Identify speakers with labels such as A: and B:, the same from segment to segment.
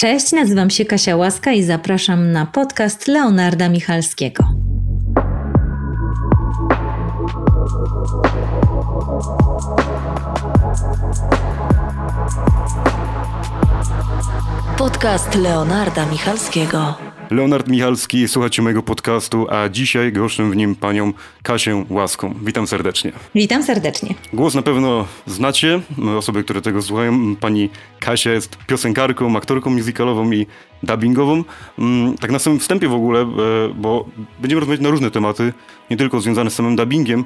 A: Cześć, nazywam się Kasia Łaska i zapraszam na podcast Leonarda Michalskiego.
B: Podcast Leonarda Michalskiego.
C: Leonard Michalski, słuchacie mojego podcastu, a dzisiaj goszczę w nim panią Kasię Łaską. Witam serdecznie.
A: Witam serdecznie.
C: Głos na pewno znacie, osoby, które tego słuchają. Pani Kasia jest piosenkarką, aktorką muzykalową i dubbingową. Mm, tak na samym wstępie w ogóle, e, bo będziemy rozmawiać na różne tematy, nie tylko związane z samym dubbingiem.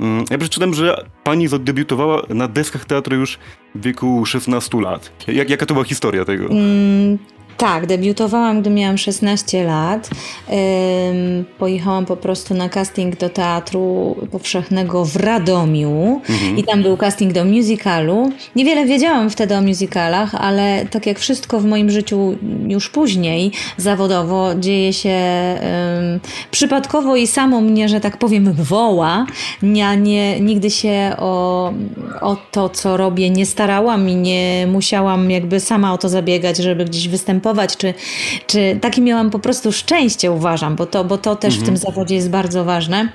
C: Mm, ja przeczytam, że pani zadebiutowała na deskach teatru już w wieku 16 lat. Jak, jaka to była historia tego?
A: Tak, debiutowałam, gdy miałam 16 lat. Pojechałam po prostu na casting do Teatru Powszechnego w Radomiu mhm. i tam był casting do musicalu. Niewiele wiedziałam wtedy o musicalach, ale tak jak wszystko w moim życiu już później zawodowo dzieje się przypadkowo i samo mnie, że tak powiem, woła. Ja nie, nigdy się o, o to, co robię, nie starałam i nie musiałam jakby sama o to zabiegać, żeby gdzieś występować występować, czy, czy takie miałam po prostu szczęście, uważam, bo to, bo to też mhm. w tym zawodzie jest bardzo ważne.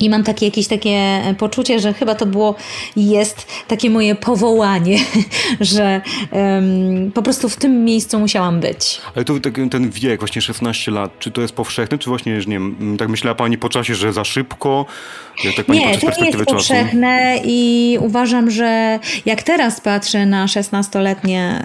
A: I mam takie jakieś takie poczucie, że chyba to było jest takie moje powołanie, że um, po prostu w tym miejscu musiałam być.
C: Ale to ten wiek, właśnie 16 lat, czy to jest powszechny, czy właśnie, że nie wiem, tak myślała pani po czasie, że za szybko?
A: Tak nie, to nie jest powszechne i uważam, że jak teraz patrzę na 16-letnie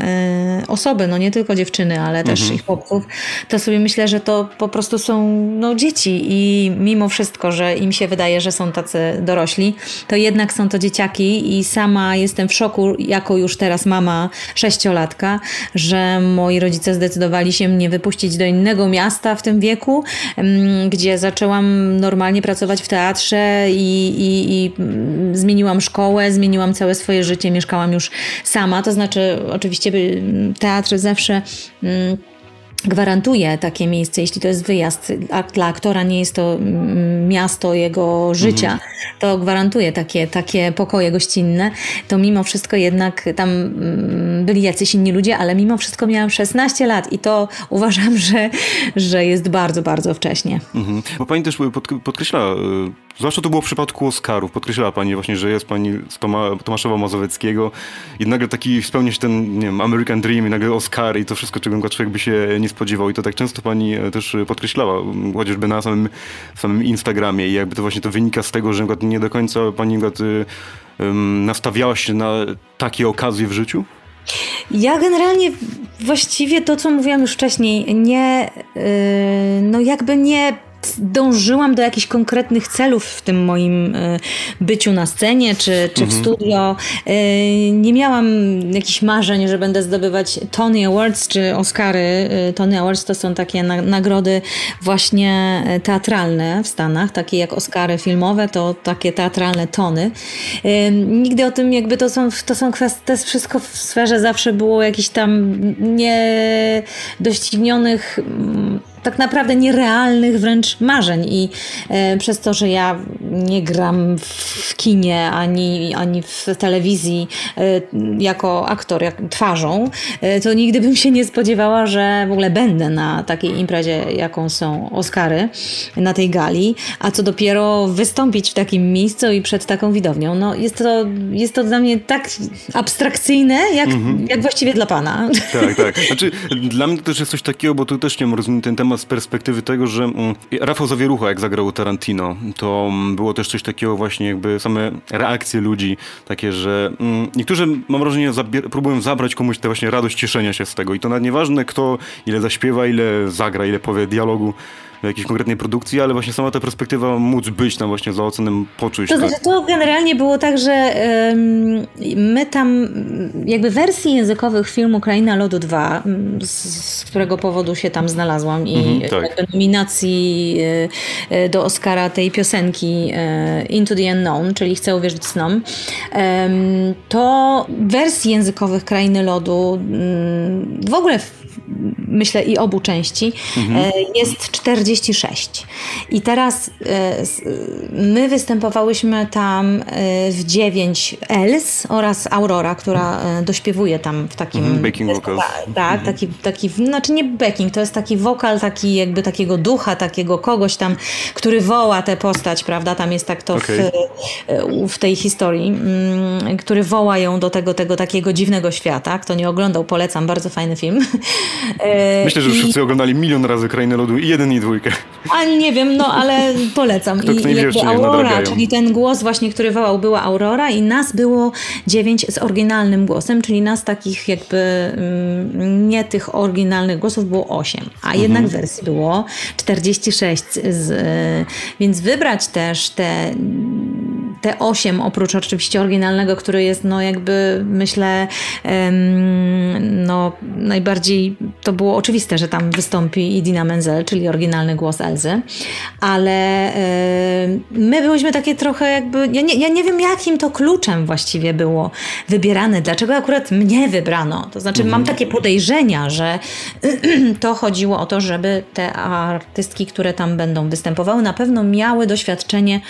A: y, osoby, no nie tylko dziewczyny, ale też mhm. ich chłopców, to sobie myślę, że to po prostu są no, dzieci i mimo wszystko, że im się wydaje, wydaje, że są tacy dorośli, to jednak są to dzieciaki i sama jestem w szoku, jako już teraz mama sześciolatka, że moi rodzice zdecydowali się mnie wypuścić do innego miasta w tym wieku, mm, gdzie zaczęłam normalnie pracować w teatrze i, i, i mm, zmieniłam szkołę, zmieniłam całe swoje życie, mieszkałam już sama, to znaczy oczywiście teatr zawsze gwarantuje takie miejsce, jeśli to jest wyjazd, a dla aktora nie jest to mm, miasto jego życia, mhm. to gwarantuje takie, takie pokoje gościnne, to mimo wszystko jednak tam mm, byli jacyś inni ludzie, ale mimo wszystko miałam 16 lat i to uważam, że, że jest bardzo, bardzo wcześnie. Mhm.
C: Bo pani też podkreśla y, Zwłaszcza to było w przypadku Oscarów. Podkreślała pani właśnie, że jest pani z Toma, Tomaszowa Mazowieckiego i nagle taki spełnia się ten, nie wiem, American Dream i nagle Oscary i to wszystko, czego człowiek by się nie spodziewał. I to tak często pani e, też podkreślała, chociażby na samym, samym Instagramie i jakby to właśnie to wynika z tego, że nie do końca pani um, nastawiała się na takie okazje w życiu?
A: Ja generalnie właściwie to, co mówiłam już wcześniej, nie, yy, no jakby nie dążyłam do jakichś konkretnych celów w tym moim e, byciu na scenie czy, czy w mhm. studio. E, nie miałam jakichś marzeń, że będę zdobywać Tony Awards czy Oscary. E, Tony Awards to są takie nagrody właśnie teatralne w Stanach, takie jak Oscary filmowe, to takie teatralne Tony. Nigdy o tym jakby to są, to są kwestie, to jest wszystko w sferze zawsze było jakichś tam niedoścignionych tak naprawdę nierealnych wręcz marzeń i e, przez to, że ja nie gram w kinie ani, ani w telewizji e, jako aktor, jak twarzą, e, to nigdy bym się nie spodziewała, że w ogóle będę na takiej imprezie, jaką są Oscary, na tej gali, a co dopiero wystąpić w takim miejscu i przed taką widownią. No, jest, to, jest to dla mnie tak abstrakcyjne, jak, mhm. jak właściwie dla pana.
C: Tak, tak. Znaczy, dla mnie też jest coś takiego, bo tu też nie mam rozumiem ten temat z perspektywy tego, że mm, Rafał Zawierucha, jak zagrał Tarantino, to mm, było też coś takiego właśnie jakby same reakcje ludzi, takie, że mm, niektórzy, mam wrażenie, próbują zabrać komuś tę właśnie radość cieszenia się z tego. I to nawet nieważne kto, ile zaśpiewa, ile zagra, ile powie dialogu, jakiejś konkretnej produkcji, ale właśnie sama ta perspektywa móc być tam właśnie za ocenem poczuć.
A: To tak? znaczy, to generalnie było tak, że my tam jakby wersji językowych filmu Kraina Lodu 2, z, z którego powodu się tam znalazłam i mm-hmm, tak. nominacji y, do Oscara tej piosenki y, Into the Unknown, czyli Chcę uwierzyć snom, to wersji językowych Krainy Lodu um, w ogóle myślę i obu części, mhm. jest 46. I teraz my występowałyśmy tam w 9 Els oraz Aurora, która dośpiewuje tam w takim... Mhm,
C: backing vocals.
A: Tak, mhm. taki, taki, znaczy nie backing, to jest taki wokal, taki jakby takiego ducha, takiego kogoś tam, który woła tę postać, prawda? Tam jest tak to okay. w, w tej historii, mm, który woła ją do tego, tego takiego dziwnego świata. Kto nie oglądał, polecam, bardzo fajny film.
C: E, Myślę, że wszyscy I... oglądali milion razy Krainę Lodu i jeden i dwójkę.
A: A nie wiem, no ale polecam.
C: Kto, kto I jakby
A: Aurora, czyli ten głos właśnie, który wołał, była Aurora i nas było dziewięć z oryginalnym głosem, czyli nas takich jakby mm, nie tych oryginalnych głosów było osiem, a mhm. jednak wersji było 46 z, więc wybrać też te te osiem, oprócz oczywiście oryginalnego, który jest, no jakby myślę, no najbardziej to było oczywiste, że tam wystąpi Idina Menzel, czyli oryginalny głos Elzy, ale my byliśmy takie trochę jakby, ja nie, ja nie wiem jakim to kluczem właściwie było wybierane, dlaczego akurat mnie wybrano. To znaczy, mhm. mam takie podejrzenia, że to chodziło o to, żeby te artystki, które tam będą występowały, na pewno miały doświadczenie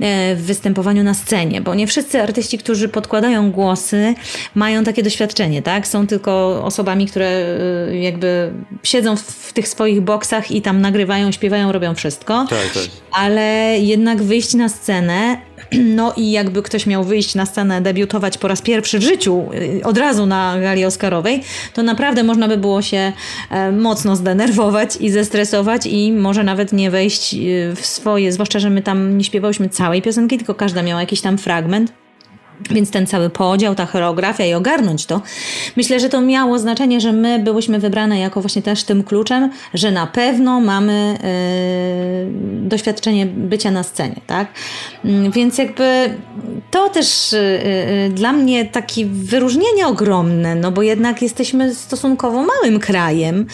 A: e, w występowaniu na scenie, bo nie wszyscy artyści, którzy podkładają głosy, mają takie doświadczenie, tak? Są tylko osobami, które e, jakby siedzą w tych swoich boksach i tam nagrywają, śpiewają, robią wszystko.
C: Tak, tak.
A: Ale jednak wyjść na scenę no i jakby ktoś miał wyjść na scenę, debiutować po raz pierwszy w życiu, y, od razu na gali Oscarowej, to naprawdę można by było się e, mocno zdenerwować i zestresować i może nawet nie wejść y, w swoje, zwłaszcza, że my tam nie śpiewałyśmy całej piosenki, tylko każda miała jakiś tam fragment. Więc ten cały podział, ta choreografia i ogarnąć to, myślę, że to miało znaczenie, że my byłyśmy wybrane jako właśnie też tym kluczem, że na pewno mamy yy, doświadczenie bycia na scenie, tak? Yy, więc jakby to też yy, dla mnie takie wyróżnienie ogromne, no bo jednak jesteśmy stosunkowo małym krajem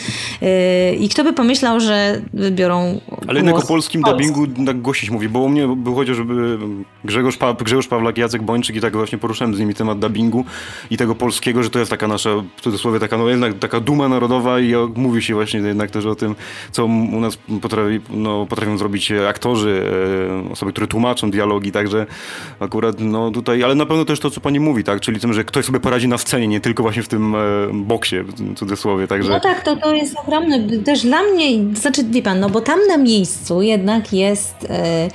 A: i kto by pomyślał, że wybiorą
C: Ale jednak o polskim dubbingu tak mówi, bo u mnie był chociażby Grzegorz, pa Grzegorz Pawlak, Jacek Bończyk i tak właśnie poruszyłem z nimi temat dubbingu i tego polskiego, że to jest taka nasza, w cudzysłowie, taka, no jednak taka duma narodowa i mówi się właśnie jednak też o tym, co u nas potrafi, no, potrafią zrobić aktorzy, e, osoby, które tłumaczą dialogi, także akurat no tutaj, ale na pewno też to, co pani mówi, tak, czyli tym, że ktoś sobie poradzi na scenie, nie tylko właśnie w tym e, boksie, w cudzysłowie, także...
A: No tak, to, to jest ogromne, też dla mnie, znaczy wie pan, no bo tam na miejscu jednak jest e,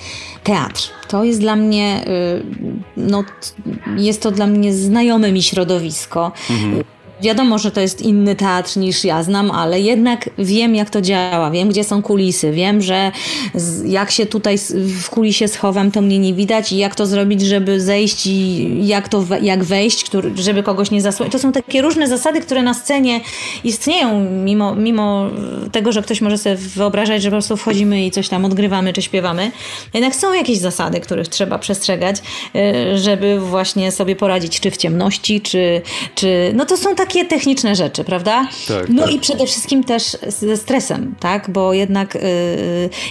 A: teatr. To jest dla mnie, y, no, jest to dla mnie znajome mi środowisko. Mhm. Wiadomo, że to jest inny teatr niż ja znam, ale jednak wiem, jak to działa, wiem, gdzie są kulisy, wiem, że jak się tutaj w kulisie schowam, to mnie nie widać i jak to zrobić, żeby zejść i jak, to, jak wejść, który, żeby kogoś nie zasłonić. To są takie różne zasady, które na scenie istnieją, mimo, mimo tego, że ktoś może sobie wyobrażać, że po prostu wchodzimy i coś tam odgrywamy czy śpiewamy. Jednak są jakieś zasady, których trzeba przestrzegać, y, żeby właśnie sobie poradzić, czy w ciemności, czy, czy no to są takie takie techniczne rzeczy, prawda?
C: Tak,
A: no
C: tak.
A: i przede wszystkim też ze stresem, tak? Bo jednak y,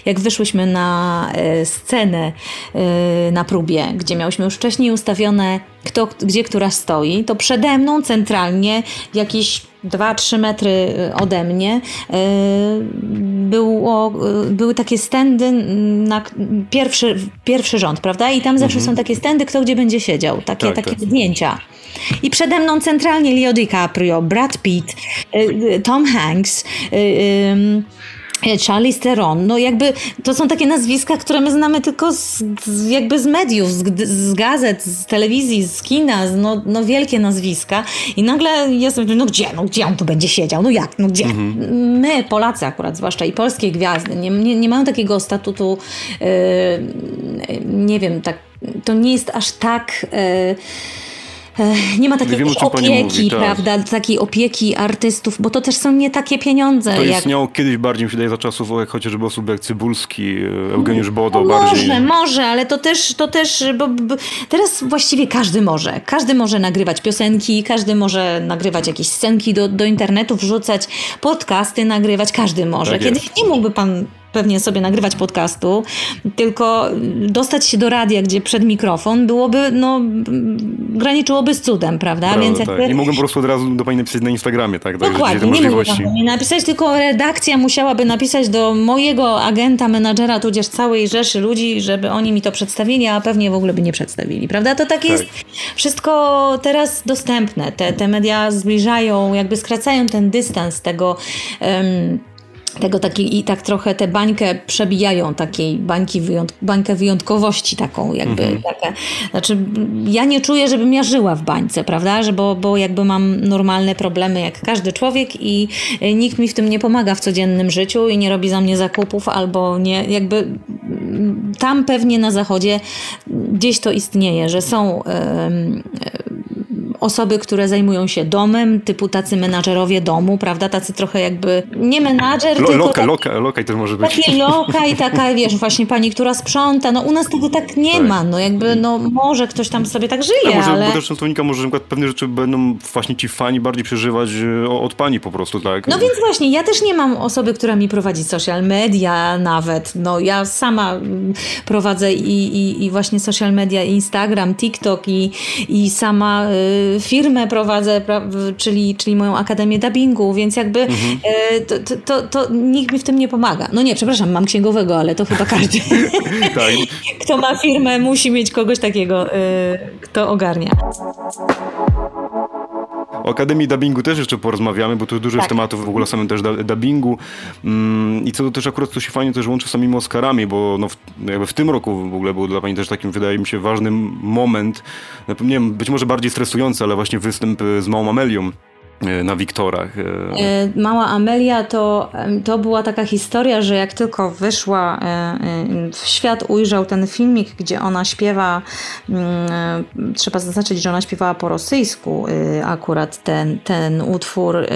A: jak wyszłyśmy na y, scenę y, na próbie, gdzie miałyśmy już wcześniej ustawione, kto, gdzie która stoi, to przede mną centralnie jakieś 2-3 metry ode mnie było, były takie stędy na pierwszy, pierwszy rząd, prawda? I tam zawsze mhm. są takie stędy, kto gdzie będzie siedział, takie, tak, takie tak. zdjęcia. I przede mną centralnie Leo DiCaprio, Brad Pitt, y, y, Tom Hanks, y, Charlie Theron, no jakby to są takie nazwiska, które my znamy tylko z, z jakby z mediów, z, z, gazet, z telewizji, z kina, z, no, no wielkie nazwiska i nagle jestem, no gdzie, no gdzie on tu będzie siedział, no jak, no gdzie? Mhm. My, Polacy akurat, zwłaszcza i polskie gwiazdy, nie, nie, nie mają takiego statutu, yy, nie wiem, tak, to nie jest aż tak... Yy, nie ma takiej Wiem, opieki, mówi, tak. prawda, takiej opieki artystów, bo to też są nie takie pieniądze.
C: To jak... istniało kiedyś bardziej, mi się daje, za czasów jak chociażby osób jak Cybulski, e, Eugeniusz Bodo
A: no
C: bardziej.
A: Może, może, ale to też, to też bo, bo, teraz właściwie każdy może. Każdy może nagrywać piosenki, każdy może nagrywać jakieś scenki do, do internetu, wrzucać podcasty, nagrywać, każdy może. Tak Kiedyś nie mógłby pan pewnie sobie nagrywać podcastu, tylko dostać się do radia, gdzie przed mikrofon byłoby, no, graniczyłoby z cudem, prawda?
C: Prawda,
A: Więc
C: tak.
A: jakby...
C: Nie mogłem po prostu od razu do pani napisać na Instagramie, tak?
A: Dokładnie,
C: te
A: nie mogę napisać, tylko redakcja musiałaby napisać do mojego agenta, menadżera, tudzież całej rzeszy ludzi, żeby oni mi to przedstawili, a pewnie w ogóle by nie przedstawili, prawda? To tak jest wszystko teraz dostępne. Te, te media zbliżają, jakby skracają ten dystans tego. em, tego takiej, i tak trochę tę bańkę przebijają, takiej bańki wyjąt, bańkę wyjątkowości taką jakby. Taka, znaczy ja nie czuję, żebym ja żyła w bańce, prawda, że bo, bo jakby mam normalne problemy jak każdy człowiek i y, nikt mi w tym nie pomaga w codziennym życiu i nie robi za mnie zakupów albo nie, jakby mm, tam pewnie na zachodzie gdzieś to istnieje, że są em, osoby, które zajmują się domem, typu tacy menadżerowie domu, prawda, tacy trochę jakby nie menadżer,
C: Lo,
A: tylko
C: loka,
A: taki-
C: loka, lokaj też może być.
A: takie loka i taka, wiesz, właśnie pani, która sprząta. No u nas tego tak nie
C: Tak.
A: ma. No jakby, no może ktoś tam sobie tak żyje,
C: może,
A: ale...
C: bo też może, że na przykład pewne rzeczy będą właśnie ci fani bardziej przeżywać e, od pani po prostu, tak?
A: No więc właśnie, ja też nie mam osoby, która mi prowadzi social media nawet. No ja sama mm, prowadzę i, i, i właśnie social media, Instagram, TikTok i, i sama y, firmę prowadzę, czyli, czyli moją Akademię Dubbingu, więc jakby y, to, to, to, to nikt mi w tym nie pomaga. No nie, przepraszam, mam księgowego, ale to chyba każdy.
C: tak.
A: kto ma firmę, musi mieć kogoś takiego, y, kto ogarnia.
C: O Akademii Dubbingu też jeszcze porozmawiamy, bo tu dużo jest
A: Tak.
C: tematów w ogóle samym też dubbingu. Mm, I co to też akurat to się fajnie też łączy z samymi Oscarami, bo no w, jakby w tym roku w ogóle był dla pani też takim, wydaje mi się, ważnym moment. Nie wiem, być może bardziej stresujący, ale właśnie występ e, z Małą Amelią na Wiktorach. e.
A: E, Mała Amelia to, to była taka historia, że jak tylko wyszła e, e, w świat, ujrzał ten filmik, gdzie ona śpiewa, mm, e, trzeba zaznaczyć, że ona śpiewała po rosyjsku e, akurat ten, ten utwór, e,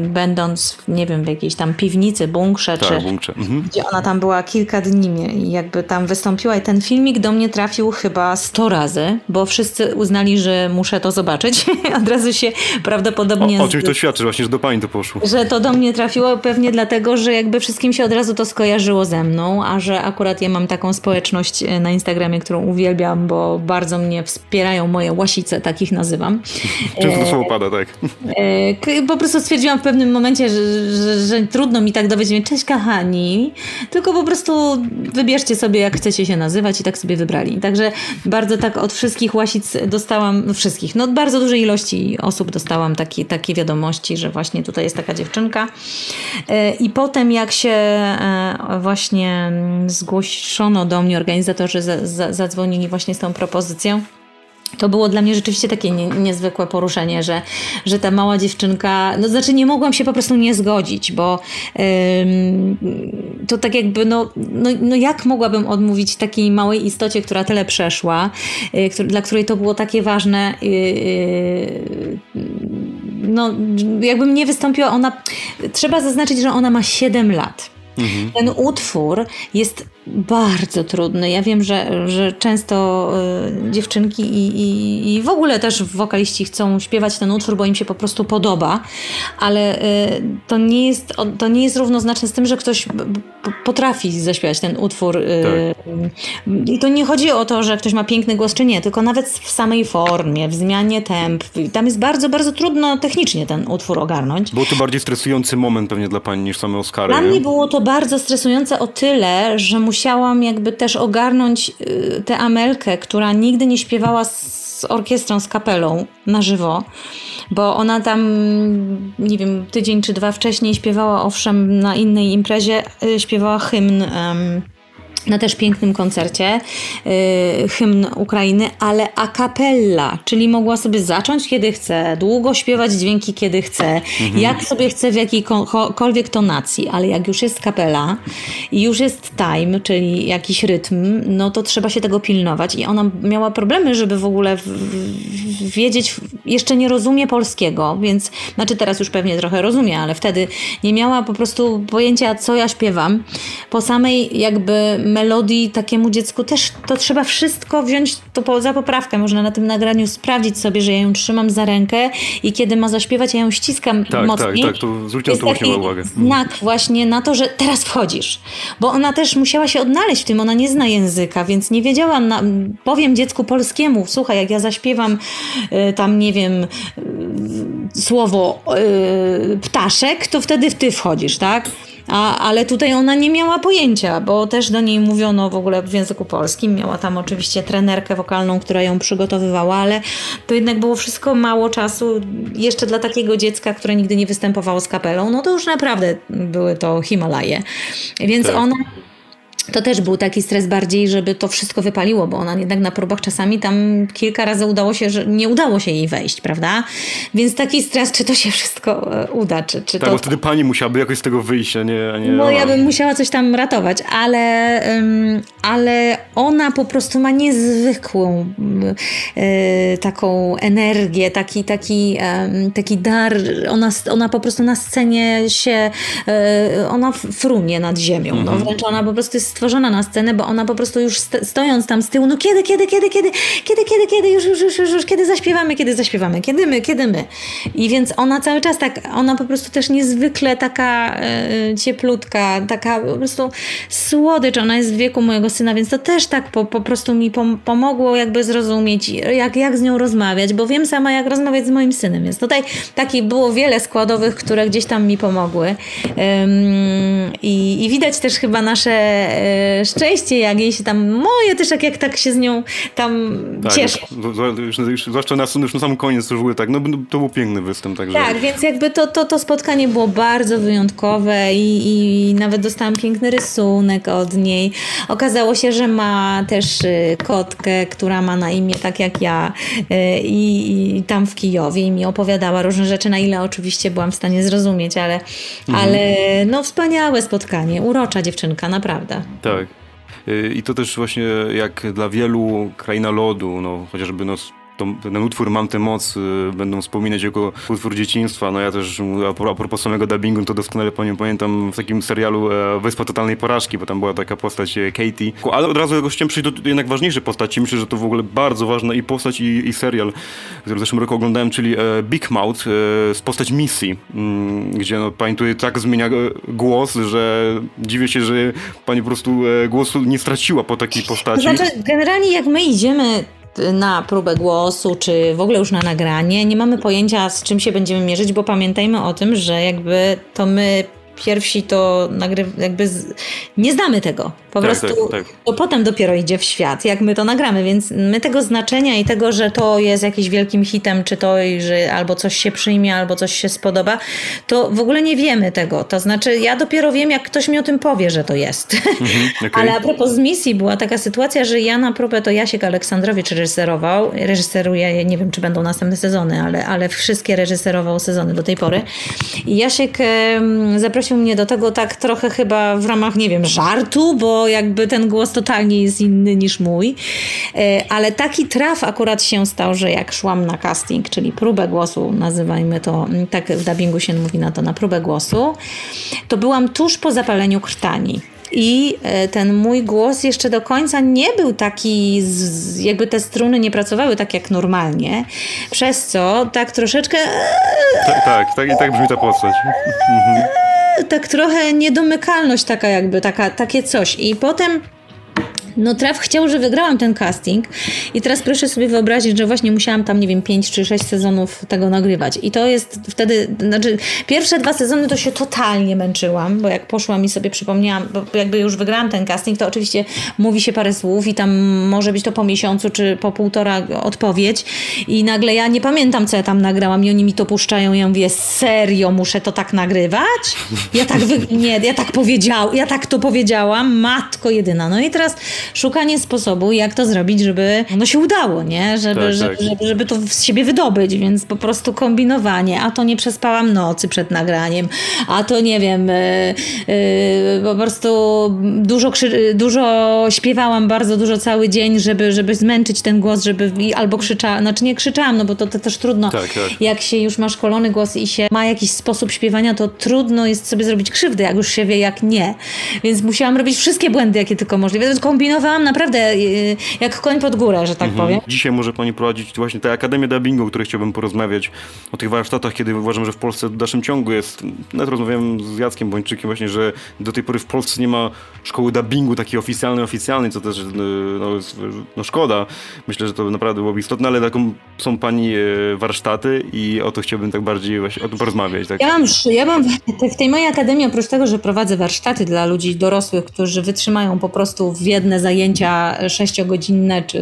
A: będąc, nie wiem, w jakiejś tam piwnicy, bunkrze,
C: Tak,
A: czy,
C: bunkrze. Mhm.
A: gdzie ona tam była kilka dni i jakby tam wystąpiła i ten filmik do mnie trafił chyba 100 razy, bo wszyscy uznali, że muszę to zobaczyć. Od razu się prawdopodobnie...
C: O, czymś to świadczy właśnie, że do pani to poszło.
A: że to do mnie trafiło pewnie dlatego, że jakby wszystkim się od razu to skojarzyło ze mną, a że akurat ja mam taką społeczność e, na Instagramie, którą uwielbiam, bo bardzo mnie wspierają moje łasice, takich nazywam.
C: Często to słowo pada, tak.
A: E, Po prostu stwierdziłam w pewnym momencie, że, że, że trudno mi tak dowiedzieć, cześć kochani, tylko po prostu wybierzcie sobie, jak chcecie się nazywać i tak sobie wybrali. Także bardzo tak od wszystkich łasic dostałam, no wszystkich, no od bardzo dużej ilości osób dostałam takie, takie wiadomości, że właśnie tutaj jest taka dziewczynka. E, I potem jak się e, właśnie mm, zgłoszono do mnie, organizatorzy za, za, zadzwonili właśnie z tą propozycją, to było dla mnie rzeczywiście takie nie, niezwykłe poruszenie, że, że ta mała dziewczynka, no znaczy nie mogłam się po prostu nie zgodzić, bo ym, to tak jakby, no, no, no jak mogłabym odmówić takiej małej istocie, która tyle przeszła, y, dla której to było takie ważne, y, y, no jakbym nie wystąpiła, ona, trzeba zaznaczyć, że ona ma 7 lat. Ten utwór jest bardzo trudny. Ja wiem, że, że często y, dziewczynki i, i, i w ogóle też wokaliści chcą śpiewać ten utwór, bo im się po prostu podoba, ale y, to, nie jest, to nie jest równoznaczne z tym, że ktoś potrafi zaśpiewać ten utwór. y, I to nie chodzi o to, że ktoś ma piękny głos czy nie, tylko nawet w samej formie, w zmianie temp. Tam jest bardzo, bardzo trudno technicznie ten utwór ogarnąć.
C: Był to bardziej stresujący moment pewnie dla pani niż same Oscary.
A: Dla
C: nie?
A: mnie było to bardzo stresujące o tyle, że musiałam jakby też ogarnąć y, tę Amelkę, która nigdy nie śpiewała z orkiestrą, z kapelą na żywo, bo ona tam, nie wiem, tydzień czy dwa wcześniej śpiewała, owszem, na innej imprezie, y, śpiewała hymn. Na też pięknym koncercie, yy, hymn Ukrainy, ale a cappella, czyli mogła sobie zacząć kiedy chce, długo śpiewać dźwięki kiedy chce, jak sobie chce w jakiejkolwiek tonacji, ale jak już jest kapela i już jest time, czyli jakiś rytm, no to trzeba się tego pilnować i ona miała problemy, żeby w ogóle w, w, wiedzieć jeszcze nie rozumie polskiego, więc, znaczy teraz już pewnie trochę rozumie, ale wtedy nie miała po prostu pojęcia, co ja śpiewam. Po samej jakby melodii takiemu dziecku też to trzeba wszystko wziąć to za poprawkę. Można na tym nagraniu sprawdzić sobie, że ja ją trzymam za rękę i kiedy ma zaśpiewać, ja ją ściskam
C: tak,
A: mocniej.
C: Tak, tak, to zwróciłam to właśnie uwagę.
A: Znak właśnie na to, że teraz wchodzisz. Bo ona też musiała się odnaleźć w tym, ona nie zna języka, więc nie wiedziała, na, powiem dziecku polskiemu, słuchaj, jak ja zaśpiewam y, tam, nie wiem, y, słowo y, ptaszek, to wtedy ty wchodzisz, tak? A, ale tutaj ona nie miała pojęcia, bo też do niej mówiono w ogóle w języku polskim. Miała tam oczywiście trenerkę wokalną, która ją przygotowywała, ale to jednak było wszystko mało czasu. Jeszcze dla takiego dziecka, które nigdy nie występowało z kapelą, no to już naprawdę były to Himalaje. Więc tak. ona to też był taki stres bardziej, żeby to wszystko wypaliło, bo ona jednak na próbach czasami tam kilka razy udało się, że nie udało się jej wejść, prawda? Więc taki stres, czy to się wszystko e, uda, czy, czy
C: tak,
A: to...
C: bo wtedy pani musiałaby jakoś z tego wyjść, a nie... A nie
A: no ja bym musiała coś tam ratować, ale, ale ona po prostu ma niezwykłą y, taką energię, taki, taki, taki dar. Ona, ona po prostu na scenie się, y, ona frunie nad ziemią, no, mhm. no wręcz ona po prostu jest stworzona na scenę, bo ona po prostu już stojąc tam z tyłu, no kiedy, kiedy, kiedy, kiedy, kiedy, kiedy, kiedy, już, już, już, już, już, kiedy zaśpiewamy, kiedy zaśpiewamy, kiedy my, kiedy my. I więc ona cały czas tak, ona po prostu też niezwykle taka e, cieplutka, taka po prostu słodycz, ona jest w wieku mojego syna, więc to też tak po, po prostu mi pom pomogło jakby zrozumieć, jak, jak z nią rozmawiać, bo wiem sama, jak rozmawiać z moim synem, więc tutaj takich było wiele składowych, które gdzieś tam mi pomogły. Um, i, I widać też chyba nasze szczęście, jak jej się tam, moje też jak, jak tak się z nią tam tak, cieszę.
C: Już, już, zwłaszcza na, już na sam koniec to już było tak, no to był piękny występ. Także...
A: Tak, więc jakby to, to, to spotkanie było bardzo wyjątkowe i, i nawet dostałam piękny rysunek od niej. Okazało się, że ma też y, kotkę, która ma na imię tak jak ja y, i, i tam w Kijowie i mi opowiadała różne rzeczy, na ile oczywiście byłam w stanie zrozumieć, ale, mhm. ale no wspaniałe spotkanie, urocza dziewczynka, naprawdę.
C: Tak. Y, I to też właśnie jak dla wielu kraina lodu, no chociażby no, to, ten utwór Mam tę moc y, będą wspominać jako utwór dzieciństwa. No ja też a propos samego dubbingu, to doskonale pamiętam w takim serialu e, Wyspa Totalnej Porażki, bo tam była taka postać e, Katie. Ale od razu jakoś chciałem przejść do jednak ważniejszej postaci. Myślę, że to w ogóle bardzo ważna i postać i, i serial, który w zeszłym roku oglądałem, czyli e, Big Mouth, z postać Missy, mm, gdzie no, pani tutaj tak zmienia głos, że dziwię się, że pani po prostu głosu nie straciła po takiej postaci.
A: Znaczy, generalnie jak my idziemy na próbę głosu, czy w ogóle już na nagranie. Nie mamy pojęcia, z czym się będziemy mierzyć, bo pamiętajmy o tym, że jakby to my pierwsi to nagry, jakby z, nie znamy tego. Po tak, prostu tak, tak. to potem dopiero idzie w świat, jak my to nagramy, więc my tego znaczenia i tego, że to jest jakimś wielkim hitem, czy to, że albo coś się przyjmie, albo coś się spodoba, to w ogóle nie wiemy tego. To znaczy, ja dopiero wiem, jak ktoś mi o tym powie, że to jest. Mhm, okay. Ale a propos z misji, była taka sytuacja, że ja na próbę to Jasiek Aleksandrowicz reżyserował, reżyseruje, nie wiem, czy będą następne sezony, ale, ale wszystkie reżyserował sezony do tej pory. I Jasiek um, zaprosił mnie do tego tak trochę chyba w ramach, nie wiem, żartu, bo jakby ten głos totalnie jest inny niż mój. E, ale taki traf akurat się stał, że jak szłam na casting, czyli próbę głosu, nazywajmy to, tak w dubbingu się mówi na to, na próbę głosu, to byłam tuż po zapaleniu krtani. I e, ten mój głos jeszcze do końca nie był taki, jakby te struny nie pracowały tak jak normalnie, przez co tak troszeczkę.
C: Tak, tak, tak i tak brzmi ta postać.
A: Tak trochę niedomykalność taka jakby, taka, takie coś. I potem no traf chciał, że wygrałam ten casting i teraz proszę sobie wyobrazić, że właśnie musiałam tam, nie wiem, 5 czy 6 sezonów tego nagrywać. I to jest wtedy, znaczy pierwsze dwa sezony to się totalnie męczyłam, bo jak poszłam i sobie przypomniałam, bo jakby już wygrałam ten casting, to oczywiście mówi się parę słów i tam może być to po miesiącu czy po półtora odpowiedź i nagle ja nie pamiętam, co ja tam nagrałam i oni mi to puszczają i ja mówię, serio, muszę to tak nagrywać? Ja tak, wy... nie, ja tak powiedziałam, ja tak to powiedziałam, matko jedyna. No i teraz szukanie sposobu, jak to zrobić, żeby no się udało, nie? Żeby, tak, żeby, tak. żeby, żeby to z siebie wydobyć, więc po prostu kombinowanie, a to nie przespałam nocy przed nagraniem, a to nie wiem, yy, yy, po prostu dużo, dużo śpiewałam bardzo dużo cały dzień, żeby, żeby zmęczyć ten głos, żeby albo krzyczałam, znaczy nie krzyczałam, no bo to, to też trudno, tak, tak. jak się już ma szkolony głos i się ma jakiś sposób śpiewania, to trudno jest sobie zrobić krzywdę, jak już się wie, jak nie. Więc musiałam robić wszystkie błędy, jakie tylko możliwe. Kombinowałam naprawdę yy, jak koń pod górę, że tak mhm. powiem.
C: Dzisiaj może pani prowadzić właśnie tę Akademię Dubbingu, o której chciałbym porozmawiać, o tych warsztatach, kiedy uważam, że w Polsce w dalszym ciągu jest, nawet rozmawiałem z Jackiem Bończykiem właśnie, że do tej pory w Polsce nie ma szkoły dubbingu takiej oficjalnej, oficjalnej, co też no, no szkoda. Myślę, że to naprawdę byłoby istotne, ale taką są pani e, warsztaty i o to chciałbym tak bardziej właśnie o tym porozmawiać. Tak?
A: Ja mam, ja mam w tej mojej akademii, oprócz tego, że prowadzę warsztaty dla ludzi dorosłych, którzy wytrzymają po prostu w jedne zajęcia sześciogodzinne, czy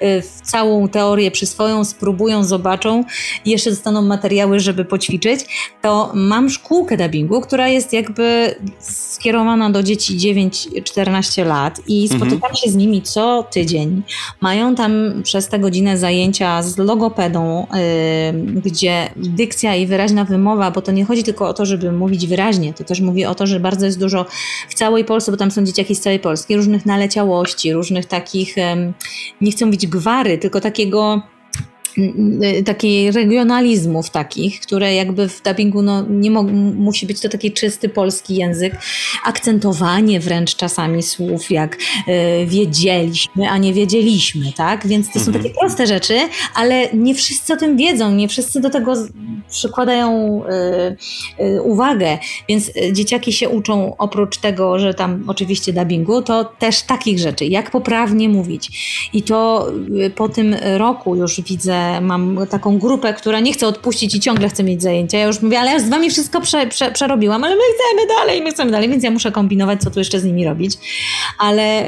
A: e, w całą teorię przyswoją, spróbują, zobaczą i jeszcze dostaną materiały, żeby poćwiczyć, to mam szkółkę dubbingu, która jest jakby skierowana do dzieci 9-14 lat i mhm. spotykam mhm. się z nimi co tydzień. Mają tam przez tę godzinę zajęcia z logopedą, yy, gdzie dykcja i wyraźna wymowa, bo to nie chodzi tylko o to, żeby mówić wyraźnie, to też mówi o to, że bardzo jest dużo w całej Polsce, bo tam są dzieciaki z całej Polski, różnych naleciałości, różnych takich, nie chcę mówić gwary, tylko takiego takiej regionalizmów takich, które jakby w dubbingu no, nie musi być to taki czysty polski język, akcentowanie wręcz czasami słów, jak y, wiedzieliśmy, a nie wiedzieliśmy, tak? Więc to mhm. są takie proste rzeczy, ale nie wszyscy o tym wiedzą, nie wszyscy do tego przykładają y, y, uwagę, więc y, dzieciaki się uczą oprócz tego, że tam oczywiście dubbingu, to też takich rzeczy, jak poprawnie mówić. I to y, po tym roku już widzę mam taką grupę, która nie chce odpuścić i ciągle chce mieć zajęcia. Ja już mówię, ale ja z wami wszystko prze, prze, przerobiłam, ale my chcemy dalej, my chcemy dalej, więc ja muszę kombinować, co tu jeszcze z nimi robić. Ale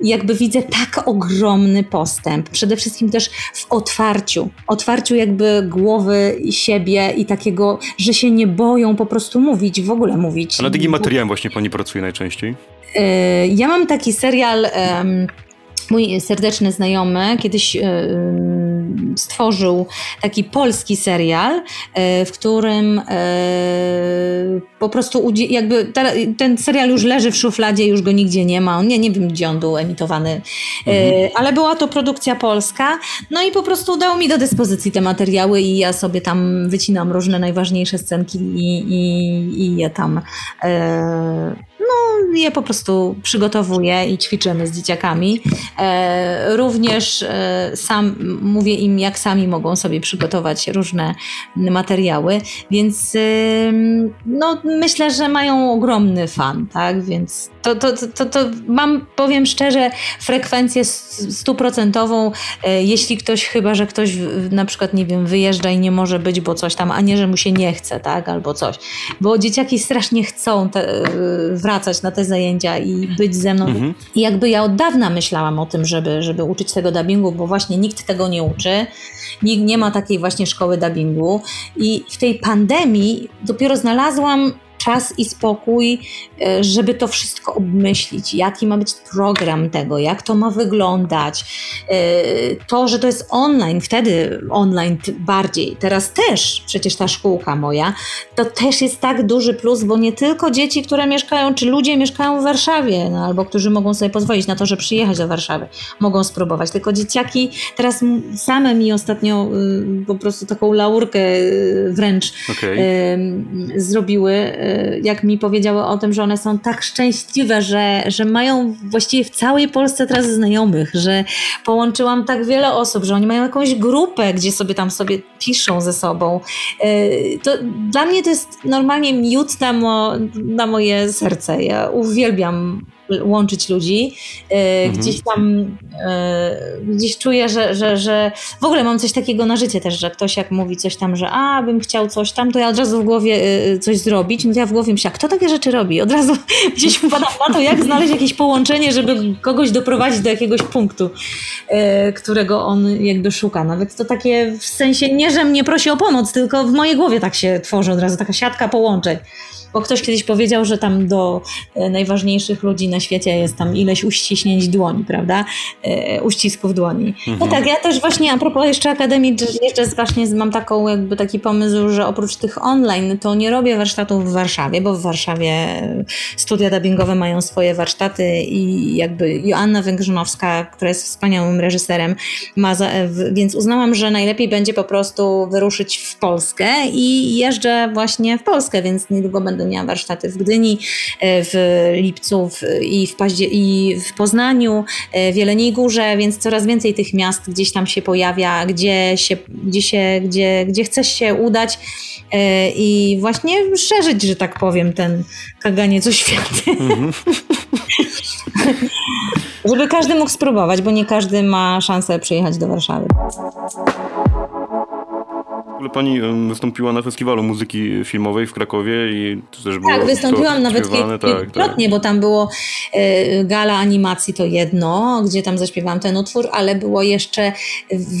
A: jakby widzę tak ogromny postęp, przede wszystkim też w otwarciu, otwarciu jakby głowy siebie i takiego, że się nie boją po prostu mówić, w ogóle mówić.
C: A nad jakim materiałem właśnie pani pracuje najczęściej?
A: Yy, ja mam taki serial... Mój serdeczny znajomy kiedyś e, stworzył taki polski serial, e, w którym e, po prostu jakby ten serial już leży w szufladzie, już go nigdzie nie ma. On, nie, nie wiem, gdzie on był emitowany, mhm. ale była to produkcja polska. No i po prostu dał mi do dyspozycji te materiały i ja sobie tam wycinam różne najważniejsze scenki i, i, i je tam no, je po prostu przygotowuję i ćwiczymy z dzieciakami. E, również e, sam mówię im, jak sami mogą sobie przygotować różne materiały, więc no, myślę, że mają ogromny fan, tak? Więc to, to, to, to mam, powiem szczerze, frekwencję stuprocentową, e, jeśli ktoś, chyba że ktoś na przykład, nie wiem, wyjeżdża i nie może być, bo coś tam, a nie, że mu się nie chce, tak? Albo coś. Bo dzieciaki strasznie chcą te, wracać na te zajęcia i być ze mną. Mhm. I jakby ja od dawna myślałam o tym, żeby, żeby uczyć tego dubbingu, bo właśnie nikt tego nie uczy. Nikt nie ma takiej właśnie szkoły dubbingu. I w tej pandemii dopiero znalazłam czas i spokój, e, żeby to wszystko obmyślić, jaki ma być program tego, jak to ma wyglądać. E, to, że to jest online, wtedy online bardziej, teraz też przecież ta szkółka moja, to też jest tak duży plus, bo nie tylko dzieci, które mieszkają, czy ludzie mieszkają w Warszawie, no, albo którzy mogą sobie pozwolić na to, że przyjechać do Warszawy, mogą spróbować. Tylko dzieciaki teraz same mi ostatnio y, po prostu taką laurkę y, wręcz okay. zrobiły jak mi powiedziały o tym, że one są tak szczęśliwe, że, że mają właściwie w całej Polsce teraz znajomych, że połączyłam tak wiele osób, że oni mają jakąś grupę, gdzie sobie tam sobie piszą ze sobą. E, to dla mnie to jest normalnie miód na, mo, na moje serce. Ja uwielbiam łączyć ludzi. E, mhm. Gdzieś tam e, gdzieś czuję, że, że, że w ogóle mam coś takiego na życie też, że ktoś jak mówi coś tam, że a, bym chciał coś tam, to ja od razu w głowie e, coś zrobić, no to ja w głowie myślę, kto takie rzeczy robi? Od razu gdzieś wpadam na to, jak znaleźć jakieś połączenie, żeby kogoś doprowadzić do jakiegoś punktu, którego on jakby szuka. Nawet to takie w sensie nie, że mnie prosi o pomoc, tylko w mojej głowie tak się tworzy od razu taka siatka połączeń. Bo ktoś kiedyś powiedział, że tam do e, najważniejszych ludzi na świecie jest tam ileś uściśnięć dłoni, prawda? E, uścisków dłoni. No mhm. No tak, ja też właśnie a propos jeszcze Akademii, jeszcze właśnie mam taką jakby taki pomysł, że oprócz tych online, to nie robię warsztatów w Warszawie, bo w Warszawie studia dubbingowe mają swoje warsztaty i jakby Joanna Węgrzynowska, która jest wspaniałym reżyserem, ma za, więc uznałam, że najlepiej będzie po prostu wyruszyć w Polskę i jeżdżę właśnie w Polskę, więc niedługo będę miała warsztaty w Gdyni, e, w Lipcu w, i, w Paździe, i w Poznaniu, e, w Jeleniej Górze, więc coraz więcej tych miast gdzieś tam się pojawia, gdzie, się, gdzie, się, gdzie, gdzie chcesz się udać e, i właśnie szerzyć, że tak powiem, ten kaganiec oświaty. Mm -hmm. Żeby każdy mógł spróbować, bo nie każdy ma szansę przyjechać do Warszawy.
C: Ogóle pani wystąpiła na festiwalu muzyki filmowej w Krakowie i to też było
A: Tak, wystąpiłam nawet kilkukrotnie, tak. bo tam było y, gala animacji to jedno, gdzie tam zaśpiewałam ten utwór, ale było jeszcze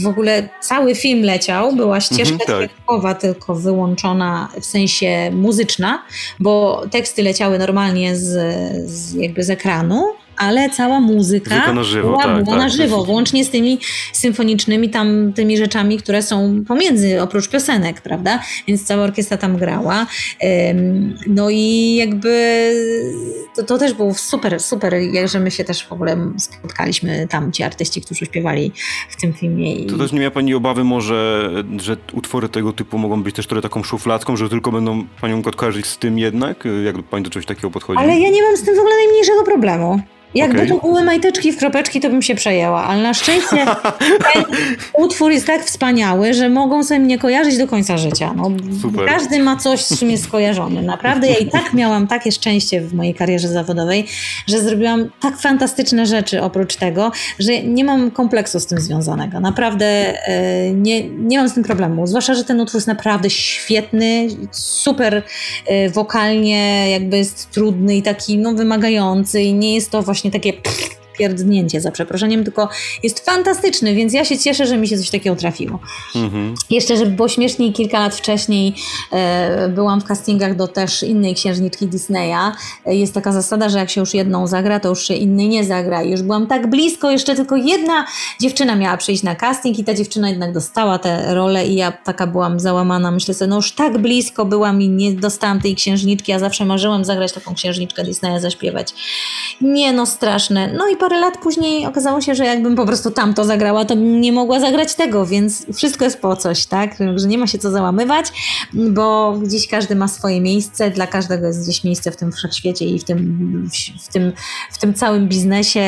A: w ogóle cały film leciał, była ścieżka mhm, tak. tylko wyłączona w sensie muzyczna, bo teksty leciały normalnie z, z jakby z ekranu ale cała muzyka,
C: na żywo,
A: była,
C: tak,
A: była
C: tak,
A: na żywo, włącznie z tymi symfonicznymi tam tymi rzeczami, które są pomiędzy, oprócz piosenek, prawda? Więc cała orkiestra tam grała. No i jakby to, to też było super, super, że my się też w ogóle spotkaliśmy tam, ci artyści, którzy śpiewali w tym filmie. I...
C: To też nie miała Pani obawy może, że utwory tego typu mogą być też trochę taką szufladką, że tylko będą Panią kojarzyć z tym jednak? Jak Pani do czegoś takiego podchodzi?
A: Ale ja nie mam z tym w ogóle najmniejszego problemu. Jakby okay. to były majteczki w kropeczki, to bym się przejęła, ale na szczęście ten utwór jest tak wspaniały, że mogą sobie mnie kojarzyć do końca życia. No, każdy ma coś, z czym jest skojarzony. Naprawdę ja i tak miałam takie szczęście w mojej karierze zawodowej, że zrobiłam tak fantastyczne rzeczy oprócz tego, że nie mam kompleksu z tym związanego. Naprawdę e, nie, nie mam z tym problemu. Zwłaszcza, że ten utwór jest naprawdę świetny, super e, wokalnie jakby jest trudny i taki no, wymagający i nie jest to właśnie właśnie takie pierdnięcie, za przeproszeniem, tylko jest fantastyczny, więc ja się cieszę, że mi się coś takiego trafiło. Mhm. Jeszcze, żeby było śmieszniej, kilka lat wcześniej e, byłam w castingach do też innej księżniczki Disneya. E, jest taka zasada, że jak się już jedną zagra, to już się innej nie zagra. I już byłam tak blisko, jeszcze tylko jedna dziewczyna miała przyjść na casting i ta dziewczyna jednak dostała tę rolę i ja taka byłam załamana. Myślę sobie, no już tak blisko byłam i nie dostałam tej księżniczki, ja zawsze marzyłam zagrać taką księżniczkę Disneya, zaśpiewać. Nie no, straszne. No i parę lat później okazało się, że jakbym po prostu tamto zagrała, to bym nie mogła zagrać tego, więc wszystko jest po coś, tak? Że nie ma się co załamywać, bo gdzieś każdy ma swoje miejsce, dla każdego jest gdzieś miejsce w tym wszechświecie i w tym, w tym, w tym całym biznesie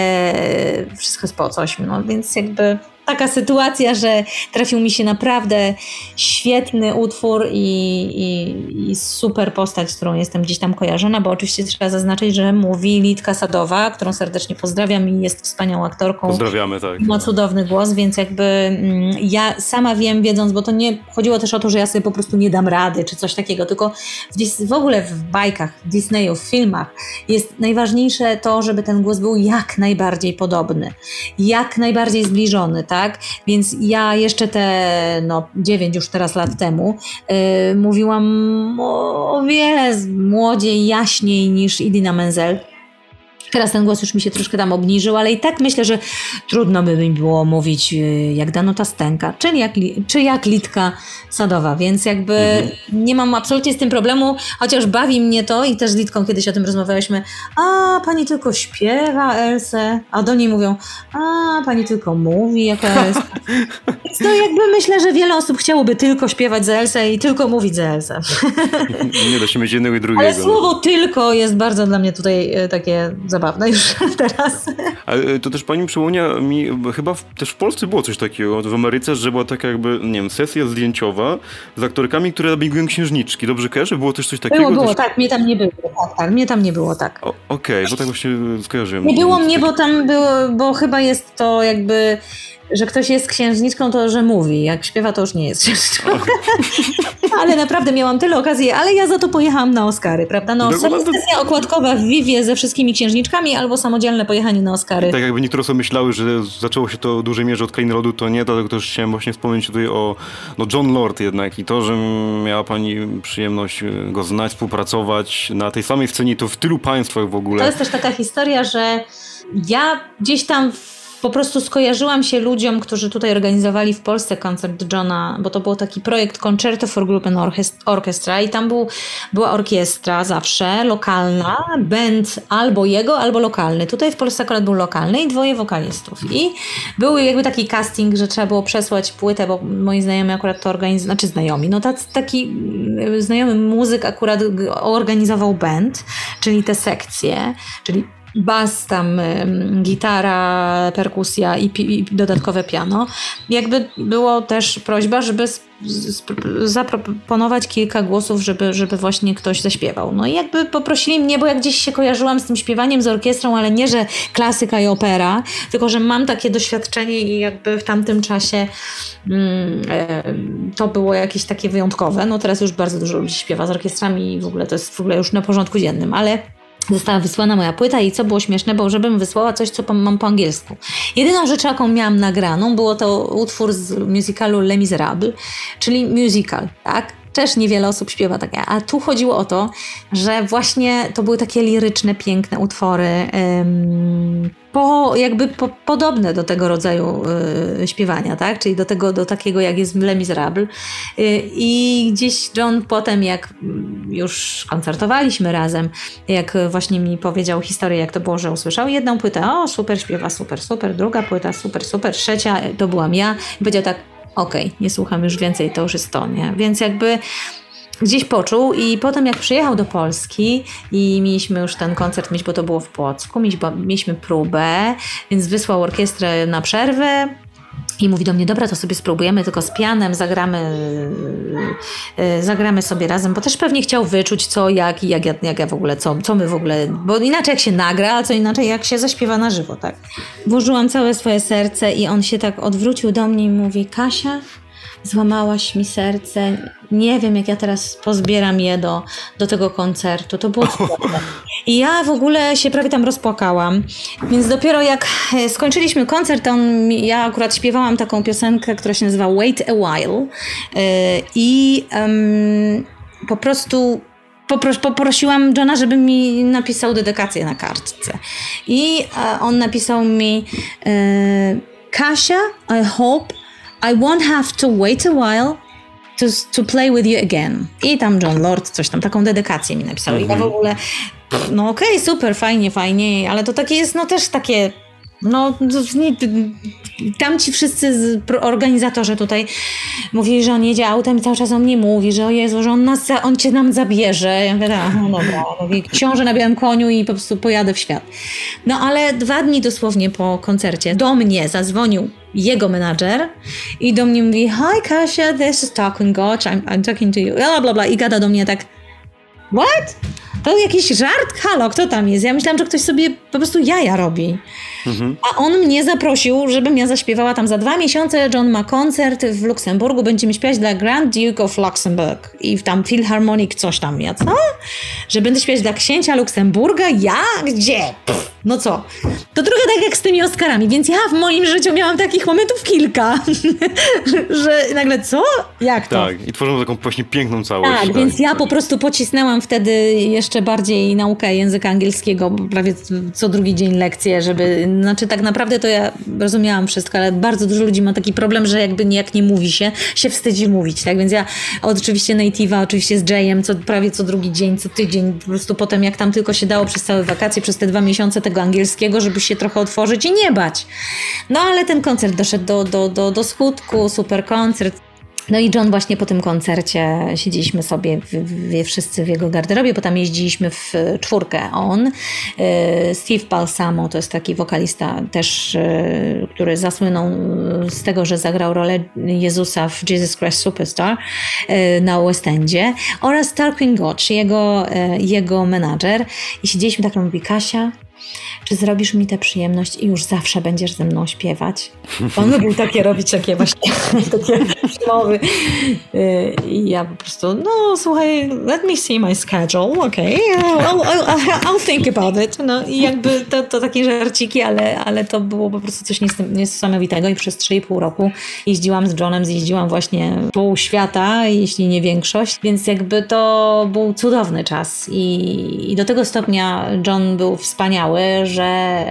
A: wszystko jest po coś, no więc jakby taka sytuacja, że trafił mi się naprawdę świetny utwór i, i, i, super postać, z którą jestem gdzieś tam kojarzona, bo oczywiście trzeba zaznaczyć, że mówi Litka Sadowa, którą serdecznie pozdrawiam i jest wspaniałą aktorką.
C: Pozdrawiamy, tak.
A: Ma cudowny głos, więc jakby mm, ja sama wiem, wiedząc, bo to nie chodziło też o to, że ja sobie po prostu nie dam rady, czy coś takiego, tylko w, w ogóle w bajkach, w Disneyu, w filmach jest najważniejsze to, żeby ten głos był jak najbardziej podobny, jak najbardziej zbliżony, tak? Tak? Więc ja jeszcze te, no, 9 już teraz lat temu yy, mówiłam o, o wiele młodziej, jaśniej niż Idina Menzel. Teraz ten głos już mi się troszkę tam obniżył, ale i tak myślę, że trudno by mi było mówić y, jak Danuta Stęka, czy jak, czy jak Litka Sadowa, więc jakby mhm. nie mam absolutnie z tym problemu, chociaż bawi mnie to i też z Litką kiedyś o tym rozmawialiśmy, a pani tylko śpiewa Elsę, a do niej mówią, a pani tylko mówi jako Elsa. Więc to jakby myślę, że wiele osób chciałoby tylko śpiewać za Elsę i tylko mówić za Elsę.
C: Nie da się mieć jednego i drugiego.
A: Ale słowo tylko jest bardzo dla mnie tutaj e, takie zabawne już teraz.
C: Ale e, to też pani przypomnia mi, chyba w, też w Polsce było coś takiego, w Ameryce, że była taka jakby, nie wiem, sesja zdjęciowa z aktorkami, które dubbingują księżniczki. Dobrze kojarzę? Było też coś takiego?
A: Było, było,
C: też...
A: tak, mnie tam nie było. Tak, tak, mnie tam nie było, tak.
C: Okej, okay, bo tak właśnie skojarzyłem.
A: Nie było mnie, bo tam było, bo chyba jest to jakby że ktoś jest księżniczką, to że mówi. Jak śpiewa, to już nie jest księżniczką. ale naprawdę miałam tyle okazji, ale ja za to pojechałam na Oscary, prawda? No, sesja okładkowa w Vivie ze wszystkimi księżniczkami albo samodzielne pojechanie na Oscary.
C: Tak jakby niektóre osoby myślały, że zaczęło się to w dużej mierze od Krainy Lodu, to nie, dlatego też chciałem właśnie wspomnieć tutaj o no John Lord jednak i to, że miała pani przyjemność go znać, współpracować na tej samej scenie, to w tylu państwach w ogóle.
A: To jest też taka historia, że ja gdzieś tam w po prostu skojarzyłam się ludziom, którzy tutaj organizowali w Polsce koncert Johna, bo to był taki projekt Concerto for Group and Orchestra i tam był, była orkiestra zawsze, lokalna, band albo jego, albo lokalny. Tutaj w Polsce akurat był lokalny i dwoje wokalistów. I był jakby taki casting, że trzeba było przesłać płytę, bo moi znajomi akurat to organizowali, znaczy znajomi, no taki znajomy muzyk akurat organizował band, czyli te sekcje, czyli bas, tam gitara, perkusja i, i, dodatkowe piano. Jakby było też prośba, żeby zaproponować kilka głosów, żeby, żeby właśnie ktoś zaśpiewał. No i jakby poprosili mnie, bo jak gdzieś się kojarzyłam z tym śpiewaniem, z orkiestrą, ale nie, że klasyka i opera, tylko że mam takie doświadczenie i jakby w tamtym czasie mm, e, to było jakieś takie wyjątkowe. No teraz już bardzo dużo ludzi śpiewa z orkiestrami i w ogóle to jest w ogóle już na porządku dziennym, ale została wysłana moja płyta i co było śmieszne, bo żebym wysłała coś, co mam po angielsku. Jedyną rzecz, jaką miałam nagraną, było to utwór z musicalu Les Miserables, czyli musical, tak? Też niewiele osób śpiewa tak, a tu chodziło o to, że właśnie to były takie liryczne, piękne utwory, po, jakby po, podobne do tego rodzaju y, śpiewania, tak? Czyli do tego, do takiego jak jest w Les Miserables. Y, I gdzieś John potem, jak już koncertowaliśmy razem, jak właśnie mi powiedział historię, jak to było, że usłyszał jedną płytę, o super śpiewa, super, super, druga płyta, super, super, trzecia, to byłam ja. I powiedział tak, okej, okay, nie słucham już więcej, to już jest to, nie? Więc jakby gdzieś poczuł i potem jak przyjechał do Polski i mieliśmy już ten koncert mieć, bo to było w Płocku, mieliśmy próbę, więc wysłał orkiestrę na przerwę, i mówi do mnie, dobra, to sobie spróbujemy tylko z pianem, zagramy, yy, zagramy sobie razem, bo też pewnie chciał wyczuć co, jak i jak, jak, jak ja w ogóle, co, co my w ogóle, bo inaczej jak się nagra, a co inaczej jak się zaśpiewa na żywo, tak. Włożyłam całe swoje serce i on się tak odwrócił do mnie i mówi, Kasia, złamałaś mi serce. Nie wiem, jak ja teraz pozbieram je do, do tego koncertu. To było cudowne. I ja w ogóle się prawie tam rozpłakałam. Więc dopiero jak e, skończyliśmy koncert, on, ja akurat śpiewałam taką piosenkę, która się nazywa Wait a While. E, I um, po prostu popros poprosiłam Johna, żeby mi napisał dedykację na kartce. I e, on napisał mi Kasia, I hope i won't have to wait a while to, to play with you again. I tam John Lord coś tam, taką dedykację mi napisał. I ja w mhm. ogóle, no okej, okay, super, fajnie, fajnie, ale to takie jest, no też takie no, tam ci wszyscy organizatorzy tutaj mówili, że on jedzie autem i cały czas o mnie mówi, że o Jezu, że on, nas, on cię nam zabierze. Ja mówię, tak, no dobra, mówi, książę na białym koniu i po prostu pojadę w świat. No ale dwa dni dosłownie po koncercie do mnie zadzwonił jego menadżer i do mnie mówi, hi Kasia, this is talking Gotch, I'm, I'm talking to you, bla bla bla i gada do mnie tak, what? To jakiś żart? Halo, kto tam jest? Ja myślałam, że ktoś sobie po prostu jaja robi. Mhm. A on mnie zaprosił, żebym ja zaśpiewała tam za dwa miesiące. John ma koncert w Luksemburgu, będziemy śpiewać dla Grand Duke of Luxembourg i tam Philharmonic coś tam. Ja co? Że będę śpiewać dla księcia Luksemburga? Ja? Gdzie? Pff, no co? To trochę tak jak z tymi Oscarami, więc ja w moim życiu miałam takich momentów kilka, że nagle co? Jak to?
C: Tak, i tworzymy taką właśnie piękną całość.
A: Tak, tak więc ja tak. po prostu pocisnęłam wtedy jeszcze bardziej naukę języka angielskiego, prawie co drugi dzień lekcje, żeby znaczy tak naprawdę to ja rozumiałam wszystko, ale bardzo dużo ludzi ma taki problem, że jakby jak nie mówi się, się wstydzi mówić, tak? Więc ja oczywiście native'a, oczywiście z Jayem, co, prawie co drugi dzień, co tydzień, po prostu potem jak tam tylko się dało przez całe wakacje, przez te dwa miesiące tego angielskiego, żeby się trochę otworzyć i nie bać. No ale ten koncert doszedł do, do, do, do skutku, super koncert. No i John właśnie po tym koncercie siedzieliśmy sobie w, w, wszyscy w jego garderobie, bo tam jeździliśmy w czwórkę. On, y, Steve Balsamo, to jest taki wokalista też, y, który zasłynął z tego, że zagrał rolę Jezusa w Jesus Christ Superstar y, na West Endzie oraz Tarquin Gotch, jego, jego menadżer. I siedzieliśmy tak, mówi Kasia, czy zrobisz mi tę przyjemność i już zawsze będziesz ze mną śpiewać? On lubił takie robić, takie właśnie takie mowy. Y, I ja po prostu, no słuchaj, let me see my schedule, okay, I'll, I'll, I'll think about it. No i jakby to, to takie żarciki, ale, ale to było po prostu coś niesamowitego i przez 3,5 roku jeździłam z Johnem, zjeździłam właśnie pół świata, jeśli nie większość, więc jakby to był cudowny czas i, i do tego stopnia John był wspaniały, że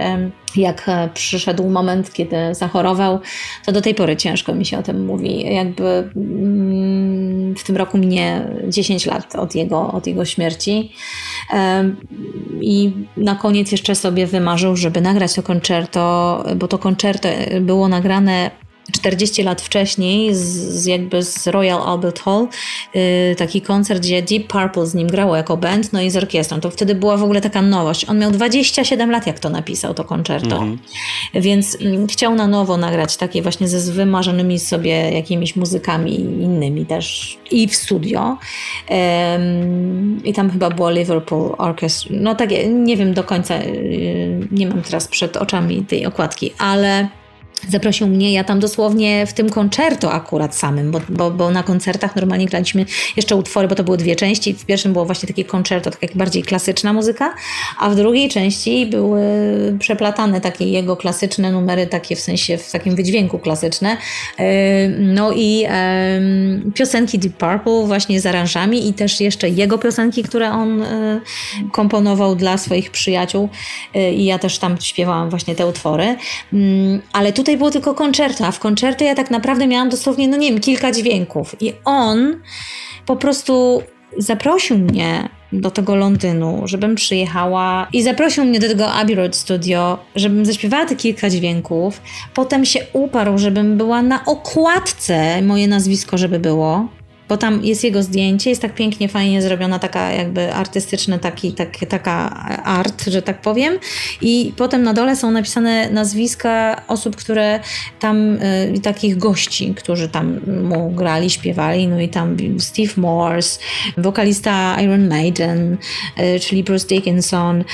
A: jak e, przyszedł moment, kiedy zachorował, to do tej pory ciężko mi się o tym mówi. Jakby mm, w tym roku minie 10 lat od jego, od jego śmierci. I na koniec jeszcze sobie wymarzył, żeby nagrać to koncerto, bo to koncerto było nagrane 40 lat wcześniej, z, jakby z Royal Albert Hall, yy, taki koncert, gdzie Deep Purple z nim grało jako band, no i z orkiestrą. To wtedy była w ogóle taka nowość. On miał 27 lat, jak to napisał, to koncerto. Mm -hmm. Więc yy, chciał na nowo nagrać takie właśnie ze wymarzonymi sobie jakimiś muzykami innymi też i w studio. Yy, I tam chyba było Liverpool Orchestra. No takie, nie wiem do końca, y, nie mam teraz przed oczami tej okładki, ale Zaprosił mnie, ja tam dosłownie w tym koncerto akurat samym, bo, bo, bo, na koncertach normalnie graliśmy jeszcze utwory, bo to były dwie części. W pierwszym było właśnie takie koncerto, tak jak bardziej klasyczna muzyka, a w drugiej części były przeplatane takie jego klasyczne numery, takie w sensie w takim wydźwięku klasyczne. No i piosenki Deep Purple właśnie z aranżami i też jeszcze jego piosenki, które on e, komponował dla swoich przyjaciół e, i ja też tam śpiewałam właśnie te utwory. Ale tutaj tutaj było tylko koncerto, a w koncerto ja tak naprawdę miałam dosłownie, no nie wiem, kilka dźwięków. I on po prostu zaprosił mnie do tego Londynu, żebym przyjechała i zaprosił mnie do tego Abbey Road Studio, żebym zaśpiewała te kilka dźwięków. Potem się uparł, żebym była na okładce, moje nazwisko, żeby było bo tam jest jego zdjęcie, jest tak pięknie, fajnie zrobiona, taka jakby artystyczna, taki, tak, taka art, że tak powiem. I potem na dole są napisane nazwiska osób, które tam, y, takich gości, którzy tam mu grali, śpiewali, no i tam Steve Morse, wokalista Iron Maiden, y, czyli Bruce Dickinson, y,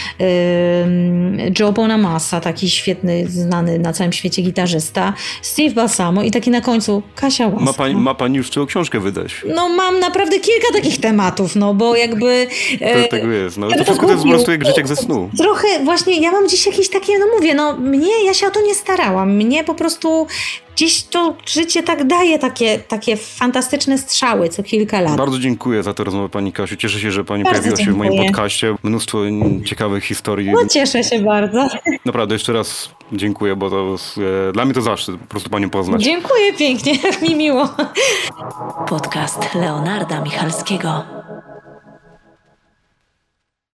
A: Joe Bonamassa, taki świetny, znany na całym świecie gitarzysta, Steve Balsamo i taki na końcu Kasia Łaska.
C: Ma pani, ma pani już czego książkę wydać?
A: No mam naprawdę kilka takich tematów, no bo jakby...
C: E, to, tego jest, no. To wszystko to jest po prostu jak życie jak ze snu.
A: Trochę właśnie, ja mam dziś jakieś takie, no mówię, no mnie, ja się o to nie starałam. Mnie po prostu gdzieś to życie tak daje takie, takie fantastyczne strzały co kilka lat.
C: Bardzo dziękuję za tę rozmowę Pani Kasiu. Cieszę się, że Pani bardzo pojawiła dziękuję. się w moim podcaście. Mnóstwo ciekawych historii.
A: No cieszę się bardzo.
C: Naprawdę jeszcze raz dziękuję, bo to e, dla mnie to zaszczyt po prostu Panią poznać.
A: Dziękuję pięknie, mi miło.
B: Podcast Leonarda Michalskiego.